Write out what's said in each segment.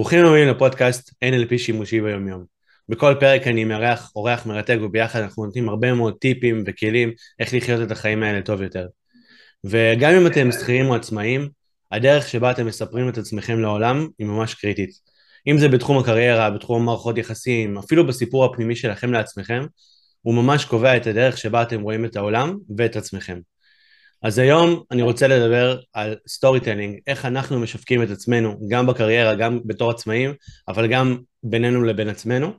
ברוכים הבאים לפודקאסט NLP שימושי ביומיום. בכל פרק אני מארח אורח מרתק וביחד אנחנו נותנים הרבה מאוד טיפים וכלים איך לחיות את החיים האלה טוב יותר. וגם אם אתם שכירים או עצמאים, הדרך שבה אתם מספרים את עצמכם לעולם היא ממש קריטית. אם זה בתחום הקריירה, בתחום מערכות יחסים, אפילו בסיפור הפנימי שלכם לעצמכם, הוא ממש קובע את הדרך שבה אתם רואים את העולם ואת עצמכם. אז היום אני רוצה לדבר על storytelling, איך אנחנו משווקים את עצמנו, גם בקריירה, גם בתור עצמאים, אבל גם בינינו לבין עצמנו,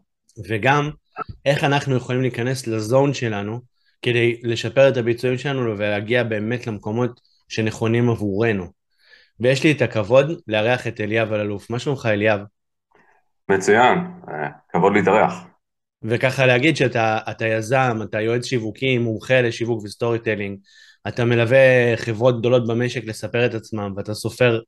וגם איך אנחנו יכולים להיכנס ל zone שלנו כדי לשפר את הביצועים שלנו ולהגיע באמת למקומות שנכונים עבורנו. ויש לי את הכבוד לארח את אליאב אלאלוף. מה שלומך אליאב? מצוין, אה, כבוד להתארח. וככה להגיד שאתה יזם, אתה יועץ שיווקי, מומחה לשיווק ו storytelling, אתה מלווה חברות גדולות במשק לספר את עצמם, ואתה סופר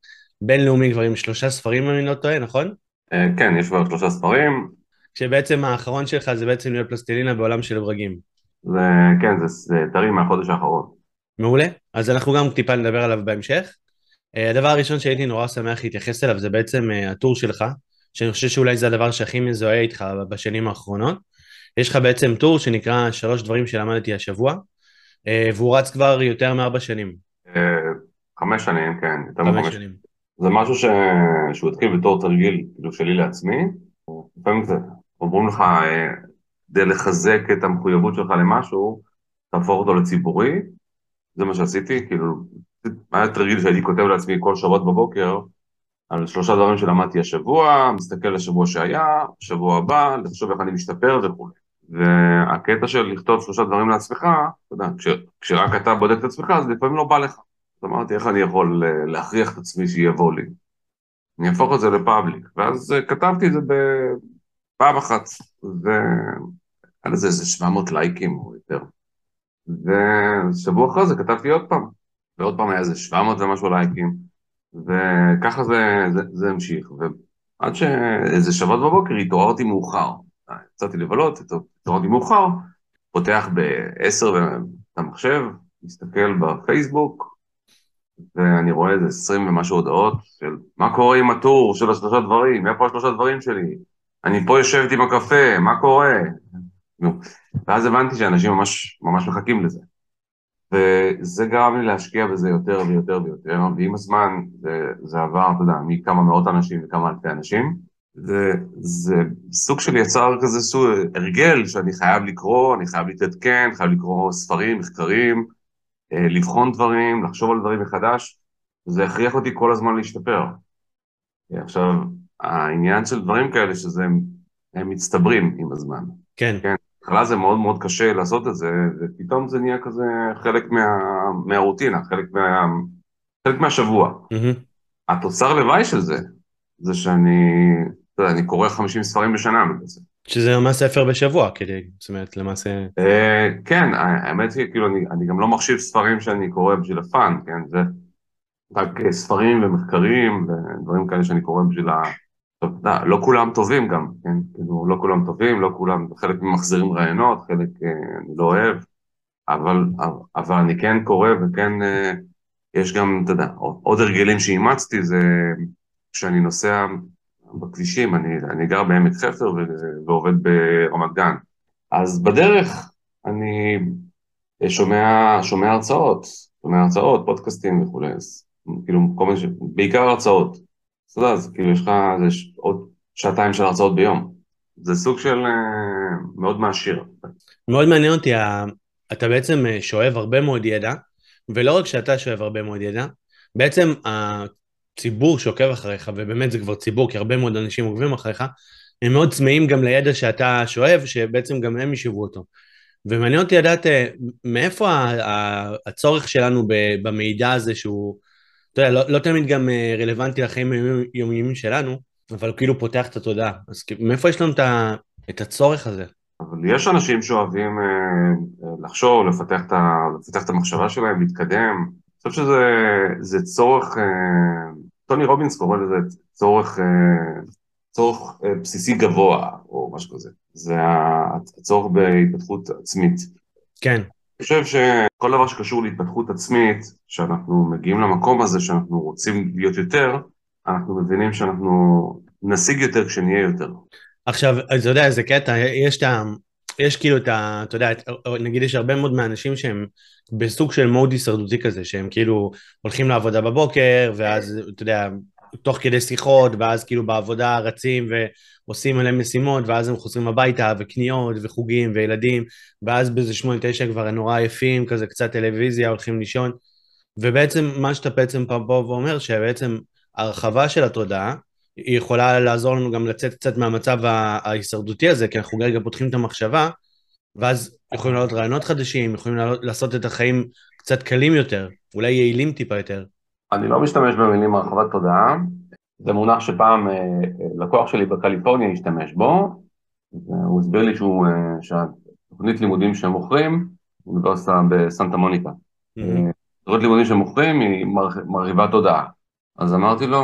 בינלאומי כבר עם שלושה ספרים, אם אני לא טועה, נכון? אה, כן, יש כבר שלושה ספרים. שבעצם האחרון שלך זה בעצם להיות פלסטלינה בעולם של ברגים. זה, כן, זה, זה טרי מהחודש האחרון. מעולה, אז אנחנו גם טיפה נדבר עליו בהמשך. אה, הדבר הראשון שהייתי נורא שמח להתייחס אליו זה בעצם אה, הטור שלך, שאני חושב שאולי זה הדבר שהכי מזוהה איתך בשנים האחרונות. יש לך בעצם טור שנקרא שלוש דברים שלמדתי השבוע, והוא רץ כבר יותר מארבע שנים. אה, חמש שנים, כן, מחמש שנים. זה משהו ש... שהוא התחיל בתור תרגיל, כאילו שלי לעצמי. לפעמים זה, אומרים לך, אה, כדי לחזק את המחויבות שלך למשהו, תהפוך אותו לציבורי. זה מה שעשיתי, כאילו, היה תרגיל שהייתי כותב לעצמי כל שבת בבוקר, על שלושה דברים שלמדתי השבוע, מסתכל לשבוע שהיה, שבוע הבא, לחשוב איך אני משתפר וכולי. והקטע של לכתוב שלושה דברים לעצמך, אתה יודע, כש, כשרק אתה בודק את עצמך, אז לפעמים לא בא לך. אז אמרתי, איך אני יכול אה, להכריח את עצמי שיבוא לי? אני אהפוך את זה לפאבליק. ואז אה, כתבתי את זה בפעם אחת, והיה לזה איזה 700 לייקים או יותר. ושבוע אחרי זה כתבתי עוד פעם, ועוד פעם היה איזה 700 ומשהו לייקים, וככה זה, זה, זה המשיך. ועד שאיזה שבת בבוקר התעוררתי מאוחר. יצאתי לבלות, התעוררתי מאוחר, פותח ב-10 את המחשב, מסתכל בפייסבוק, ואני רואה איזה 20 ומשהו הודעות של מה קורה עם הטור של השלושה דברים, איפה השלושה דברים שלי, אני פה יושבת עם הקפה, מה קורה? נו. ואז הבנתי שאנשים ממש, ממש מחכים לזה. וזה גרם לי להשקיע בזה יותר ויותר ויותר, ועם הזמן זה, זה עבר, אתה יודע, מכמה מאות אנשים לכמה אלפי אנשים. זה, זה סוג של יצר כזה סוג הרגל שאני חייב לקרוא, אני חייב להתעדכן, חייב לקרוא ספרים, מחקרים, אה, לבחון דברים, לחשוב על דברים מחדש, זה הכריח אותי כל הזמן להשתפר. עכשיו, העניין של דברים כאלה שזה הם מצטברים עם הזמן. כן. כן. בהתחלה זה מאוד מאוד קשה לעשות את זה, ופתאום זה נהיה כזה חלק מה, מהרוטינה, חלק, מה, חלק מהשבוע. Mm-hmm. התוצר לוואי של זה, זה שאני אתה יודע, אני קורא 50 ספרים בשנה שזה ממש ספר בשבוע, כדי, זאת אומרת, למעשה... אה, כן, האמת היא, כאילו, אני גם לא מחשיב ספרים שאני קורא בשביל הפאן, כן, זה רק אה, ספרים ומחקרים ודברים כאלה שאני קורא בשביל ה... טוב, לא כולם טובים גם, כן, כאילו, לא כולם טובים, לא כולם, חלק ממחזירים רעיונות, חלק אה, אני לא אוהב, אבל, אבל אני כן קורא וכן, יש גם, אתה יודע, עוד הרגלים שאימצתי זה כשאני נוסע בכבישים, אני, אני גר בעמק חפר ו, ועובד ברמת גן. אז בדרך אני שומע, שומע הרצאות, שומע הרצאות, פודקאסטים וכולי, אז כאילו כל מיני, בעיקר הרצאות. אתה יודע, אז כאילו יש לך יש עוד שעתיים של הרצאות ביום. זה סוג של uh, מאוד מעשיר. מאוד מעניין אותי, אתה בעצם שואב הרבה מאוד ידע, ולא רק שאתה שואב הרבה מאוד ידע, בעצם ציבור שעוקב אחריך, ובאמת זה כבר ציבור, כי הרבה מאוד אנשים עוקבים אחריך, הם מאוד צמאים גם לידע שאתה שואב, שבעצם גם הם ישאבו אותו. ומעניין אותי לדעת אה, מאיפה הצורך שלנו במידע הזה שהוא, אתה יודע, לא, לא תמיד גם אה, רלוונטי לחיים היומיומיים שלנו, אבל הוא כאילו פותח את התודעה. אז מאיפה יש לנו את הצורך הזה? אבל יש אנשים שאוהבים אה, לחשוב, לפתח את המחשבה שלהם, להתקדם. אני חושב שזה צורך טוני רובינס קורא לזה צורך, אה, צורך אה, בסיסי גבוה, או משהו כזה. זה הצורך בהתפתחות עצמית. כן. אני חושב שכל דבר שקשור להתפתחות עצמית, שאנחנו מגיעים למקום הזה שאנחנו רוצים להיות יותר, אנחנו מבינים שאנחנו נשיג יותר כשנהיה יותר. עכשיו, אתה יודע, איזה קטע, יש את. יש כאילו את ה... אתה יודע, נגיד יש הרבה מאוד מהאנשים שהם בסוג של מוד הישרדותי כזה, שהם כאילו הולכים לעבודה בבוקר, ואז, אתה יודע, תוך כדי שיחות, ואז כאילו בעבודה רצים ועושים עליהם משימות, ואז הם חוזרים הביתה, וקניות, וחוגים, וילדים, ואז באיזה שמונה, תשע כבר נורא עייפים, כזה קצת טלוויזיה, הולכים לישון, ובעצם מה שאתה בעצם פה ואומר, שבעצם הרחבה של התודעה, היא יכולה לעזור לנו גם לצאת קצת מהמצב ההישרדותי הזה, כי אנחנו רגע פותחים את המחשבה, ואז יכולים לעלות רעיונות חדשים, יכולים לעלות, לעשות את החיים קצת קלים יותר, אולי יעילים טיפה יותר. אני לא משתמש במילים הרחבת תודעה, זה מונח שפעם אה, לקוח שלי בקליפורניה השתמש בו, הוא הסביר לי שהוא, אה, שהתוכנית לימודים שהם מוכרים, אוניברסיטה בסנטה מוניקה. Mm-hmm. תוכנית לימודים שהם מוכרים היא מרחיבה תודעה. אז אמרתי לו,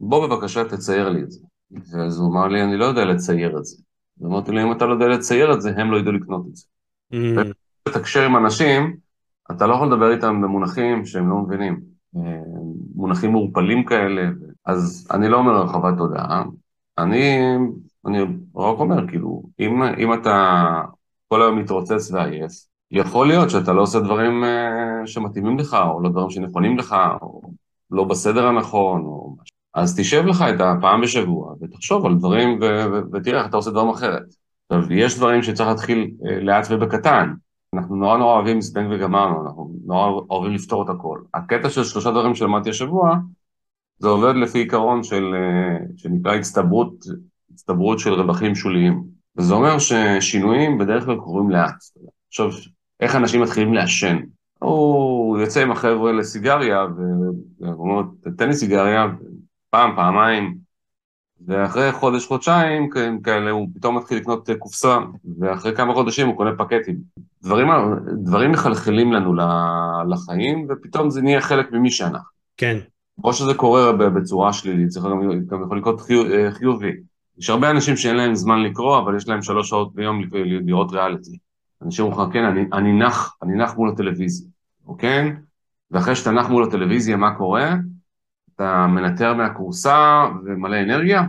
בוא בבקשה תצייר לי את זה. ואז הוא אמר לי, אני לא יודע לצייר את זה. אמרתי לו, אם אתה לא יודע לצייר את זה, הם לא ידעו לקנות את זה. Mm. לתקשר עם אנשים, אתה לא יכול לדבר איתם במונחים שהם לא מבינים. אה, מונחים מעורפלים כאלה, אז אני לא אומר הרחבת תודעה, אני, אני רק אומר, כאילו, אם, אם אתה כל היום מתרוצץ ועייף, יכול להיות שאתה לא עושה דברים uh, שמתאימים לך, או לא דברים שנכונים לך, או לא בסדר הנכון, או משהו. אז תשב לך את הפעם בשבוע ותחשוב על דברים ותראה איך אתה עושה דברים אחרת. עכשיו, יש דברים שצריך להתחיל אה, לאט ובקטן. אנחנו נורא נורא אוהבים זבנג וגמרנו, אנחנו נורא אוהבים לפתור את הכל. הקטע של שלושה דברים שלמדתי השבוע, זה עובד לפי עיקרון של, אה, שנקרא הצטברות, הצטברות של רווחים שוליים. וזה אומר ששינויים בדרך כלל קורים לאט. עכשיו, איך אנשים מתחילים לעשן? הוא יוצא עם החבר'ה לסיגריה, ואומר, תן לי סיגריה, פעם, פעמיים, ואחרי חודש, חודשיים כאלה, הוא פתאום מתחיל לקנות קופסה, ואחרי כמה חודשים הוא קונה פקטים. דברים, דברים מחלחלים לנו לחיים, ופתאום זה נהיה חלק ממי שאנחנו. כן. או שזה קורה בצורה שלילית, זה גם, גם יכול לקרות חיובי. יש הרבה אנשים שאין להם זמן לקרוא, אבל יש להם שלוש שעות ביום לראות ריאליטי. אנשים אומרים כן, אני, אני נח, אני נח מול הטלוויזיה, אוקיי? ואחרי שאתה נח מול הטלוויזיה, מה קורה? אתה מנטר מהכורסה ומלא אנרגיה?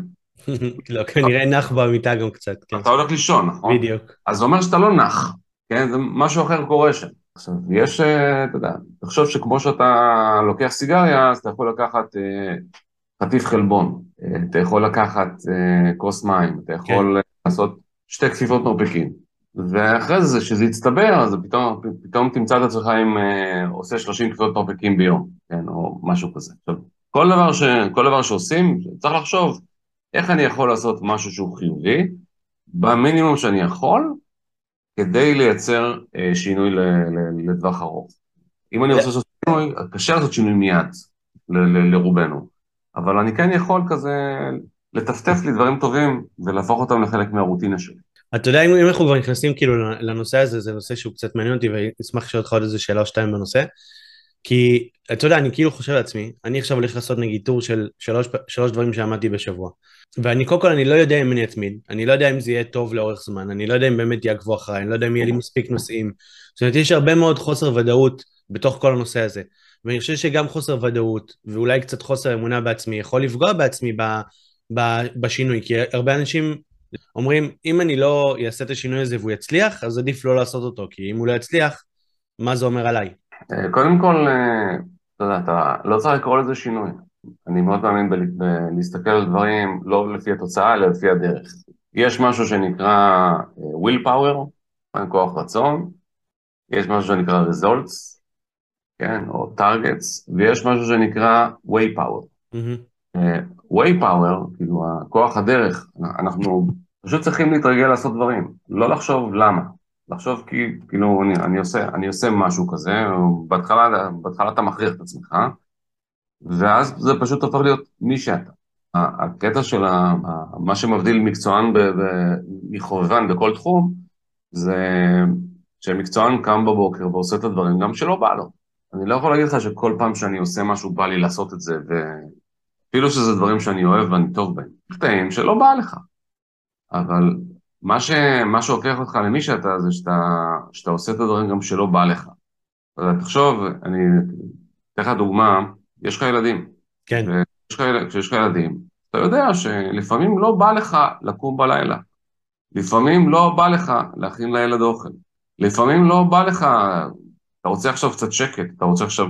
לא, כנראה נח במיטה גם קצת, כן. אתה הולך לישון, נכון? בדיוק. אז זה אומר שאתה לא נח, כן? זה משהו אחר קורה שם. עכשיו, יש, אה, אתה יודע, תחשוב שכמו שאתה לוקח סיגריה, אז אתה יכול לקחת אה, חטיף חלבון, אה, אתה יכול לקחת כוס מים, אתה יכול כן. לעשות שתי כפיפות מרפקים. ואחרי זה, שזה יצטבר, אז פתאום, פתאום תמצא את עצמך עם עושה 30 כפיפות מרפקים ביום, כן, או משהו כזה. עכשיו, כל דבר, ש, כל דבר שעושים, צריך לחשוב איך אני יכול לעשות משהו שהוא חיובי, במינימום שאני יכול, כדי לייצר אה, שינוי לטווח ארוך. אם אני רוצה לעשות שינוי, קשה לעשות שינוי מיד לרובנו, אבל אני כן יכול כזה לטפטף לי דברים טובים ולהפוך אותם לחלק מהרוטינה שלי. אתה יודע, אם אנחנו כבר נכנסים כאילו לנושא הזה, זה נושא שהוא קצת מעניין אותי ואני אשמח לשאול אותך עוד איזה שאלה או שתיים בנושא. כי אתה יודע, אני כאילו חושב לעצמי, אני עכשיו הולך לעשות נגיד טור של שלוש, שלוש דברים שעמדתי בשבוע. ואני קודם כל, אני לא יודע אם אני אתמיד, אני לא יודע אם זה יהיה טוב לאורך זמן, אני לא יודע אם באמת יעקבו אחריי, אני לא יודע אם יהיה לי מספיק נושאים. זאת אומרת, יש הרבה מאוד חוסר ודאות בתוך כל הנושא הזה. ואני חושב שגם חוסר ודאות, ואולי קצת חוסר אמונה בעצמי, יכול לפגוע בעצמי ב, ב, בשינוי, כי הרבה אנשים אומרים, אם אני לא אעשה את השינוי הזה והוא יצליח, אז עדיף לא לעשות אותו, כי אם הוא לא יצליח, מה זה אומר עליי? אה, קודם כל, אה, אתה יודע, אתה לא צריך לקרוא לזה שינוי. אני מאוד מאמין בלהסתכל על דברים לא לפי התוצאה, אלא לפי הדרך. יש משהו שנקרא אה, will power, כוח רצון, יש משהו שנקרא results, כן, או targets, ויש משהו שנקרא way power. Mm-hmm. way power, כאילו, הכוח הדרך, אנחנו פשוט צריכים להתרגל לעשות דברים, לא לחשוב למה. לחשוב כי, כאילו, אני, אני, עושה, אני עושה משהו כזה, בהתחלה, בהתחלה אתה מכריח את עצמך, ואז זה פשוט הופך להיות מי שאתה. הקטע של ה, מה שמבדיל מקצוען מחובבן בכל תחום, זה שמקצוען קם בבוקר ועושה את הדברים גם שלא בא לו. אני לא יכול להגיד לך שכל פעם שאני עושה משהו בא לי לעשות את זה, ואפילו שזה דברים שאני אוהב ואני טוב בהם. קטעים שלא בא לך. אבל מה, ש... מה שהופך אותך למי שאתה זה שאתה, שאתה עושה את הדברים גם שלא בא לך. תחשוב, אני אתן לך דוגמה, יש לך ילדים. כן. כשיש לך ילדים, אתה יודע שלפעמים לא בא לך לקום בלילה, לפעמים לא בא לך להכין לילד אוכל, לפעמים לא בא לך, אתה רוצה עכשיו קצת שקט, אתה רוצה עכשיו,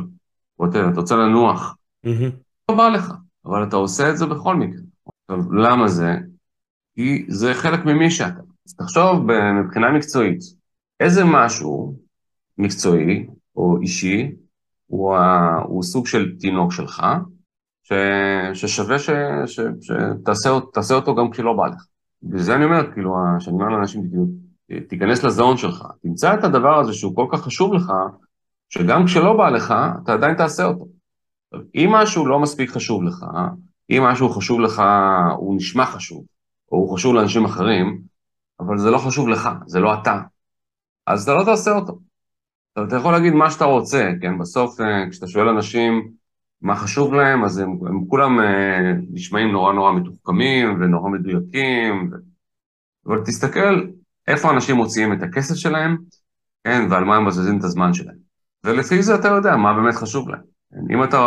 אתה רוצה לנוח, מהמם. לא בא לך, אבל אתה עושה את זה בכל מקרה. עכשיו, למה זה? כי זה חלק ממי שאתה. אז תחשוב מבחינה מקצועית, איזה משהו מקצועי או אישי הוא, ה... הוא סוג של תינוק שלך, ש... ששווה ש... ש... שתעשה תעשה אותו גם כשלא בא לך. וזה אני אומר, כאילו, שאני אומר לאנשים, תיכנס לזון שלך, תמצא את הדבר הזה שהוא כל כך חשוב לך, שגם כשלא בא לך, אתה עדיין תעשה אותו. אם משהו לא מספיק חשוב לך, אם משהו חשוב לך, הוא נשמע חשוב, או הוא חשוב לאנשים אחרים, אבל זה לא חשוב לך, זה לא אתה, אז אתה לא תעשה אותו. עכשיו, אתה יכול להגיד מה שאתה רוצה, כן? בסוף, אה, כשאתה שואל אנשים מה חשוב להם, אז הם, הם כולם אה, נשמעים נורא נורא מתוחכמים ונורא מדויקים, ו... אבל תסתכל איפה אנשים מוציאים את הכסף שלהם, כן? ועל מה הם מבזזים את הזמן שלהם. ולפי זה אתה יודע מה באמת חשוב להם. אם אתה,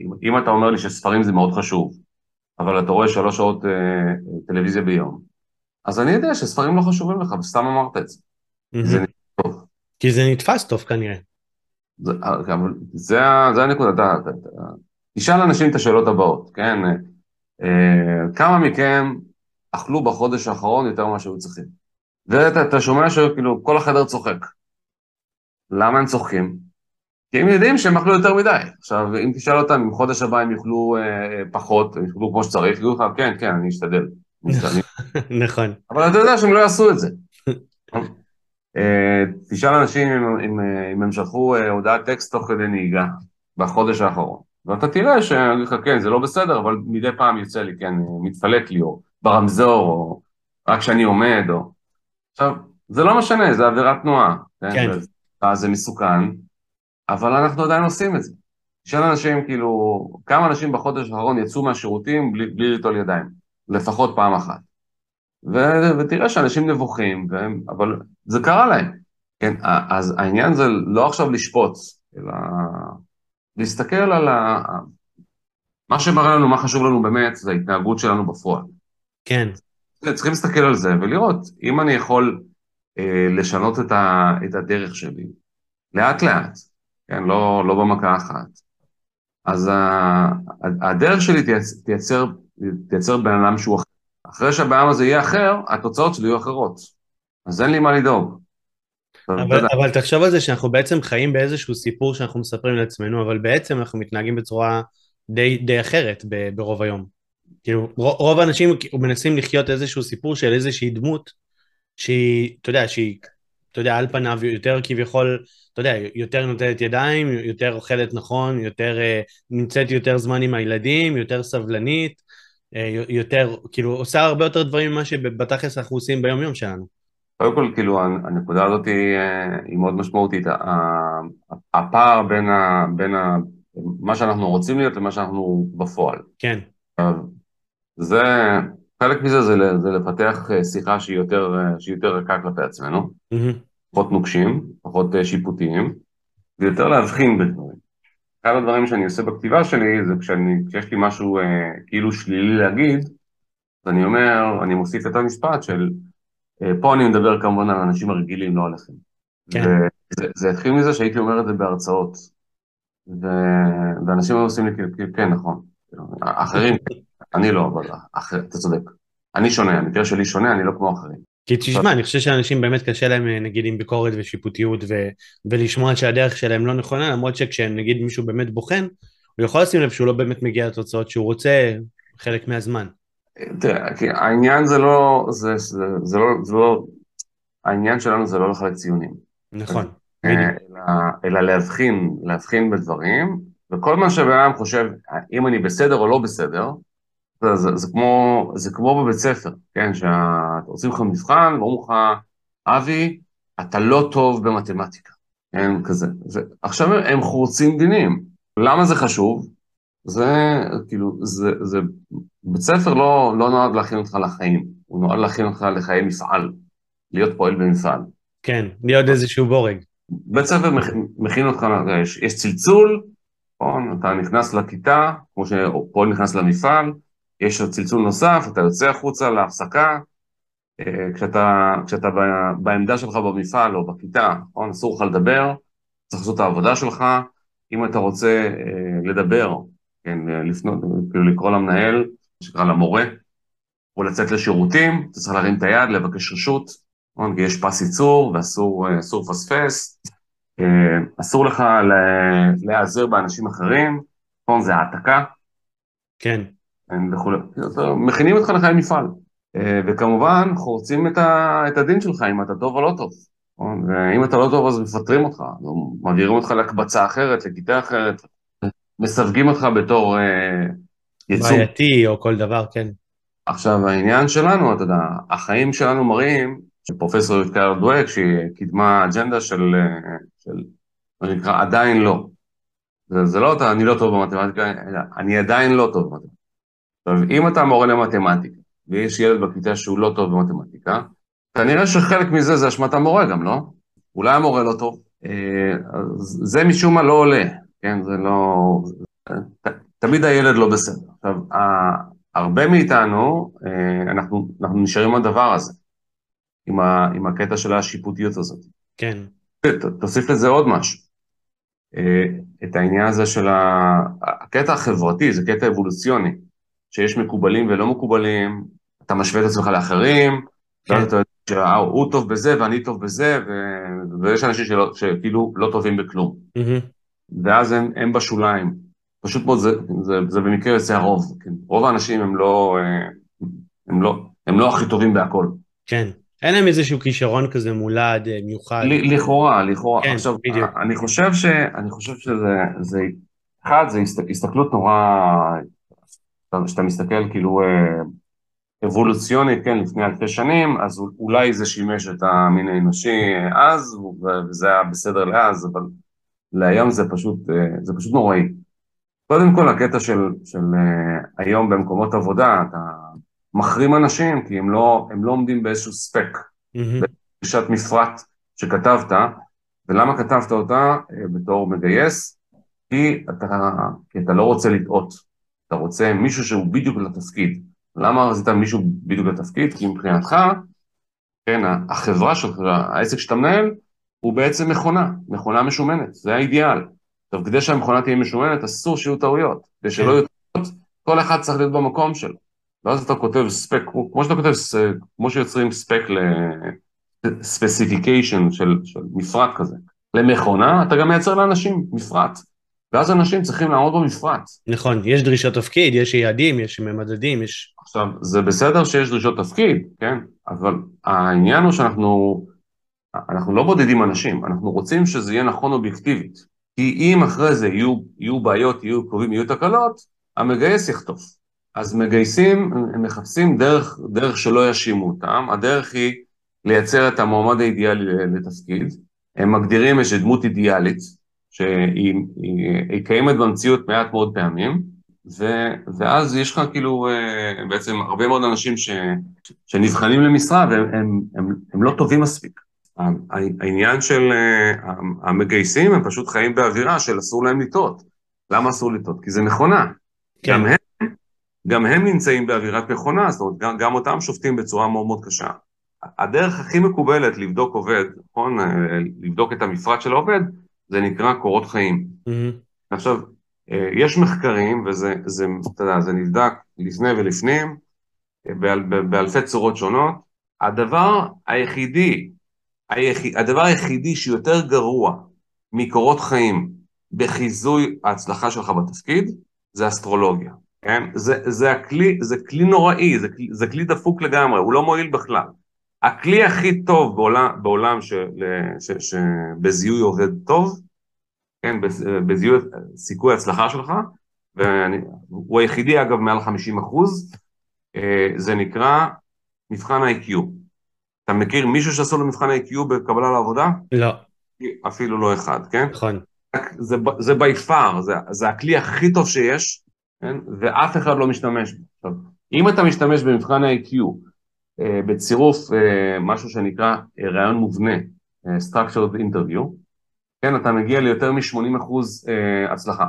אם, אם אתה אומר לי שספרים זה מאוד חשוב, אבל אתה רואה שלוש שעות אה, טלוויזיה ביום, אז אני יודע שספרים לא חשובים לך, וסתם אמרת את זה. זה מהמם. טוב. כי זה נתפס טוב כנראה. זה, אבל זה, זה הנקודה, אתה, אתה, אתה, תשאל אנשים את השאלות הבאות, כן? אה, כמה מכם אכלו בחודש האחרון יותר ממה שהיו צריכים? ואתה אתה שומע שכאילו כל החדר צוחק. למה הם צוחקים? כי הם יודעים שהם אכלו יותר מדי. עכשיו, אם תשאל אותם אם חודש הבא הם יאכלו אה, פחות, הם יאכלו כמו שצריך, יגידו לך, כן, כן, אני אשתדל. אשתדל." נכון. אבל אתה יודע שהם לא יעשו את זה. אה, תשאל אנשים אם, אם, אה, אם הם שלחו אה, הודעת טקסט תוך כדי נהיגה בחודש האחרון. ואתה תראה שאני אגיד לך, כן, זה לא בסדר, אבל מדי פעם יוצא לי, כן, מתפלק לי, או ברמזור, או רק כשאני עומד, או... עכשיו, זה לא משנה, זה עבירת תנועה. כן. זה, אז זה מסוכן, אבל אנחנו עדיין עושים את זה. תשאל אנשים, כאילו, כמה אנשים בחודש האחרון יצאו מהשירותים בלי, בלי ליטול ידיים, לפחות פעם אחת. ו- ותראה שאנשים נבוכים, והם, אבל זה קרה להם. כן, אז העניין זה לא עכשיו לשפוט, אלא להסתכל על ה... מה שמראה לנו מה חשוב לנו באמת, זה ההתנהגות שלנו בפועל. כן. צריכים להסתכל על זה ולראות אם אני יכול אה, לשנות את, ה, את הדרך שלי, לאט לאט, כן, לא, לא במכה אחת. אז ה, ה- הדרך שלי תייצ, תייצר, תייצר בן אדם שהוא אחר. אחרי שהבן אדם הזה יהיה אחר, התוצאות שלי יהיו אחרות. אז אין לי מה לדאוג. אבל, אבל תחשוב על זה שאנחנו בעצם חיים באיזשהו סיפור שאנחנו מספרים לעצמנו, אבל בעצם אנחנו מתנהגים בצורה די, די אחרת ברוב היום. כאילו, רוב האנשים מנסים לחיות איזשהו סיפור של איזושהי דמות שהיא, אתה יודע, שהיא, אתה יודע, על פניו יותר כביכול, אתה יודע, יותר נוטלת ידיים, יותר אוכלת נכון, יותר, אה, נמצאת יותר זמן עם הילדים, יותר סבלנית, אה, יותר, כאילו, עושה הרבה יותר דברים ממה שבתכלס אנחנו עושים ביום יום שלנו. קודם כל, כאילו, הנקודה הזאת היא, אה, היא מאוד משמעותית. הפער בין, ה, בין ה, מה שאנחנו רוצים להיות למה שאנחנו בפועל. כן, זה, חלק מזה זה, זה לפתח שיחה שהיא יותר, שהיא יותר רכה כלפי עצמנו, מהמם, פחות נוקשים, פחות אה, שיפוטיים, ויותר להבחין בדברים. אחד הדברים שאני עושה בכתיבה שלי זה כשאני, כשיש לי משהו אה, כאילו שלילי להגיד, אז אני אומר, אני מוסיף את המשפט של, אה, פה אני מדבר כמובן על האנשים הרגילים, לא עליכם. כן. וזה זה התחיל מזה שהייתי אומר את זה בהרצאות, ו, ואנשים היו עושים לי כאילו, כאילו, כן, נכון. כאילו, אחרים, אני לא, אבל אחר, אתה צודק. אני שונה, המקרה שלי שונה, אני לא כמו אחרים. כי תשמע, אני חושב שאנשים באמת קשה להם אה, נגיד עם ביקורת ושיפוטיות ו- ולשמוע שהדרך שלהם לא נכונה, למרות שכשנגיד מישהו באמת בוחן, הוא יכול לשים לב שהוא לא באמת מגיע לתוצאות שהוא רוצה חלק מהזמן. תראה, כי העניין זה לא, זה, זה, זה לא, זה לא, העניין שלנו זה לא לחלק ציונים. נכון, אה, בדיוק. אלא, אלא להבחין, להבחין בדברים, וכל מה שבן אדם חושב, אם אני בסדר או לא בסדר, זה, זה, זה, כמו, זה כמו בבית ספר, כן? שעושים לך מבחן, ואומרים לך, אבי, אתה לא טוב במתמטיקה, כן? כזה. זה, עכשיו הם חורצים דינים. למה זה חשוב? זה, כאילו, זה, זה, בית ספר לא, לא נועד להכין אותך לחיים, הוא נועד להכין אותך לחיי מפעל, להיות פועל במפעל. כן, להיות איזשהו בורג. בית ספר מכ- מכין אותך, יש, יש צלצול? אתה נכנס לכיתה, כמו שפועל נכנס למפעל, יש עוד צלצול נוסף, אתה יוצא החוצה להפסקה, אה, כשאתה, כשאתה בעמדה שלך במפעל או בכיתה, נכון? אסור לך לדבר, צריך לעשות את העבודה שלך, אם אתה רוצה אה, לדבר, כן, לפנות, כאילו לקרוא למנהל, שקרא למורה, או לצאת לשירותים, אתה צריך להרים את היד, לבקש רשות, נכון? כי יש פס ייצור ואסור לפספס, אסור לך להיעזר באנשים אחרים, נכון? זה העתקה. כן. וכולי. מכינים אותך לחיי מפעל. אה, וכמובן, חורצים את, הדין שלך אם אתה טוב או לא טוב. נכון? ואם אתה לא טוב אז מפטרים אותך, מעבירים אותך להקבצה אחרת, לכיתה אחרת, מסווגים אותך בתור אה, יצור. בעייתי או כל דבר, כן. עכשיו, העניין שלנו, אתה יודע, החיים שלנו מראים שפרופסור יותקר דואק, שהיא קידמה אג'נדה של, אה, של מה שנקרא, עדיין לא. זה, זה לא אתה, אני לא טוב במתמטיקה, אני עדיין לא טוב במתמטיקה. עכשיו, אם אתה מורה למתמטיקה, ויש ילד בכיתה שהוא לא טוב במתמטיקה, כנראה שחלק מזה זה אשמת המורה גם, לא? אולי המורה לא טוב. אה, זה משום מה לא עולה, כן? זה לא... תמיד הילד לא בסדר. עכשיו, הרבה מאיתנו, אה, אנחנו, אנחנו נשארים עם הדבר הזה, עם, ה, עם הקטע של השיפוטיות הזאת. כן. תוסיף לזה עוד משהו. אה, את העניין הזה של ה... הקטע החברתי, זה קטע אבולוציוני, שיש מקובלים ולא מקובלים, אתה משווה את עצמך לאחרים, כן. ואז אתה יודע שהוא טוב בזה ואני טוב בזה, ו... ויש אנשים שלא, שכאילו לא טובים בכלום. Mm-hmm. ואז הם, הם בשוליים. פשוט מאוד, זה, זה, זה במקרה יוצא הרוב. כן? רוב האנשים הם לא, אה, הם לא, הם לא הכי טובים בהכל. כן. אין להם איזשהו כישרון כזה מולד, אה, מיוחד. לכאורה, לכאורה. כן, עכשיו, בדיוק. אני חושב, ש, אני חושב שזה, זה, אחד, זה הסתכלות נורא, כשאתה מסתכל כאילו אה, אבולוציונית, כן, לפני אלפי שנים, אז אולי זה שימש את המין האנושי אז, וזה היה בסדר לאז, אבל להיום זה פשוט, אה, זה פשוט נוראי. קודם כל, הקטע של, של היום במקומות עבודה, אתה מחרים אנשים, כי הם לא, הם לא עומדים באיזשהו ספק, mm-hmm. בפגישת מפרט שכתבת, ולמה כתבת אותה אה, בתור מגייס? כי אתה, כי אתה לא רוצה לטעות, אתה רוצה מישהו שהוא בדיוק לתפקיד. למה רצית מישהו בדיוק לתפקיד? כי מבחינתך, כן, החברה שלך, העסק שאתה מנהל, הוא בעצם מכונה, מכונה משומנת, זה האידיאל. עכשיו, כדי שהמכונה תהיה משומנת, אסור שיהיו טעויות. כדי שלא כן. יהיו טעויות, כל אחד צריך להיות במקום שלו. ואז אתה כותב ספק, כמו שאתה כותב, כמו שיוצרים ספק לספציפיקיישן של, של מפרט כזה, למכונה, אתה גם מייצר לאנשים מפרט. ואז אנשים צריכים לעמוד במפרט. נכון, יש דרישות תפקיד, יש יעדים, יש ממדדים, יש... עכשיו, זה בסדר שיש דרישות תפקיד, כן? אבל העניין הוא שאנחנו אנחנו לא בודדים אנשים, אנחנו רוצים שזה יהיה נכון אובייקטיבית. כי אם אחרי זה יהיו, יהיו בעיות, יהיו עיכובים, יהיו תקלות, המגייס יחטוף. אז מגייסים, הם מחפשים דרך, דרך שלא יאשימו אותם, הדרך היא לייצר את המועמד האידיאלי לתפקיד, הם מגדירים איזושהי דמות אידיאלית, שהיא קיימת במציאות מעט מאוד פעמים, ו, ואז יש לך כאילו אה, בעצם הרבה מאוד אנשים ש, שנבחנים למשרה והם הם, הם, הם לא טובים מספיק. העניין של אה, המגייסים, הם פשוט חיים באווירה של אסור להם לטעות. למה אסור לטעות? כי זה מכונה. כן. גם הם גם הם נמצאים באווירת מכונה, זאת אומרת, גם, גם אותם שופטים בצורה מאוד מאוד קשה. הדרך הכי מקובלת לבדוק עובד, נכון? אה, לבדוק את המפרט של העובד, זה נקרא קורות חיים. Mm-hmm. עכשיו, אה, יש מחקרים, וזה, זה, אתה יודע, זה נבדק לפני ולפנים, אה, באל, באלפי צורות שונות. הדבר היחידי, היחיד, הדבר היחידי שיותר גרוע מקורות חיים בחיזוי ההצלחה שלך בתפקיד, זה אסטרולוגיה. כן? זה, זה, הכלי, זה כלי נוראי, זה, זה כלי דפוק לגמרי, הוא לא מועיל בכלל. הכלי הכי טוב בעולם, בעולם שבזיהוי עובד טוב, כן, בזיהוי סיכוי ההצלחה שלך, והוא היחידי אגב מעל 50 אחוז, אה, זה נקרא מבחן ה-IQ. אתה מכיר מישהו שעשו לו מבחן ה-IQ בקבלה לעבודה? לא. אפילו לא אחד, כן? נכון. זה, זה by far, זה, זה הכלי הכי טוב שיש, כן? ואף אחד לא משתמש בו. אם אתה משתמש במבחן ה-IQ בצירוף אה, משהו שנקרא אה, רעיון מובנה, אה, Structured Interview, כן, אתה מגיע ליותר מ-80% אה, הצלחה.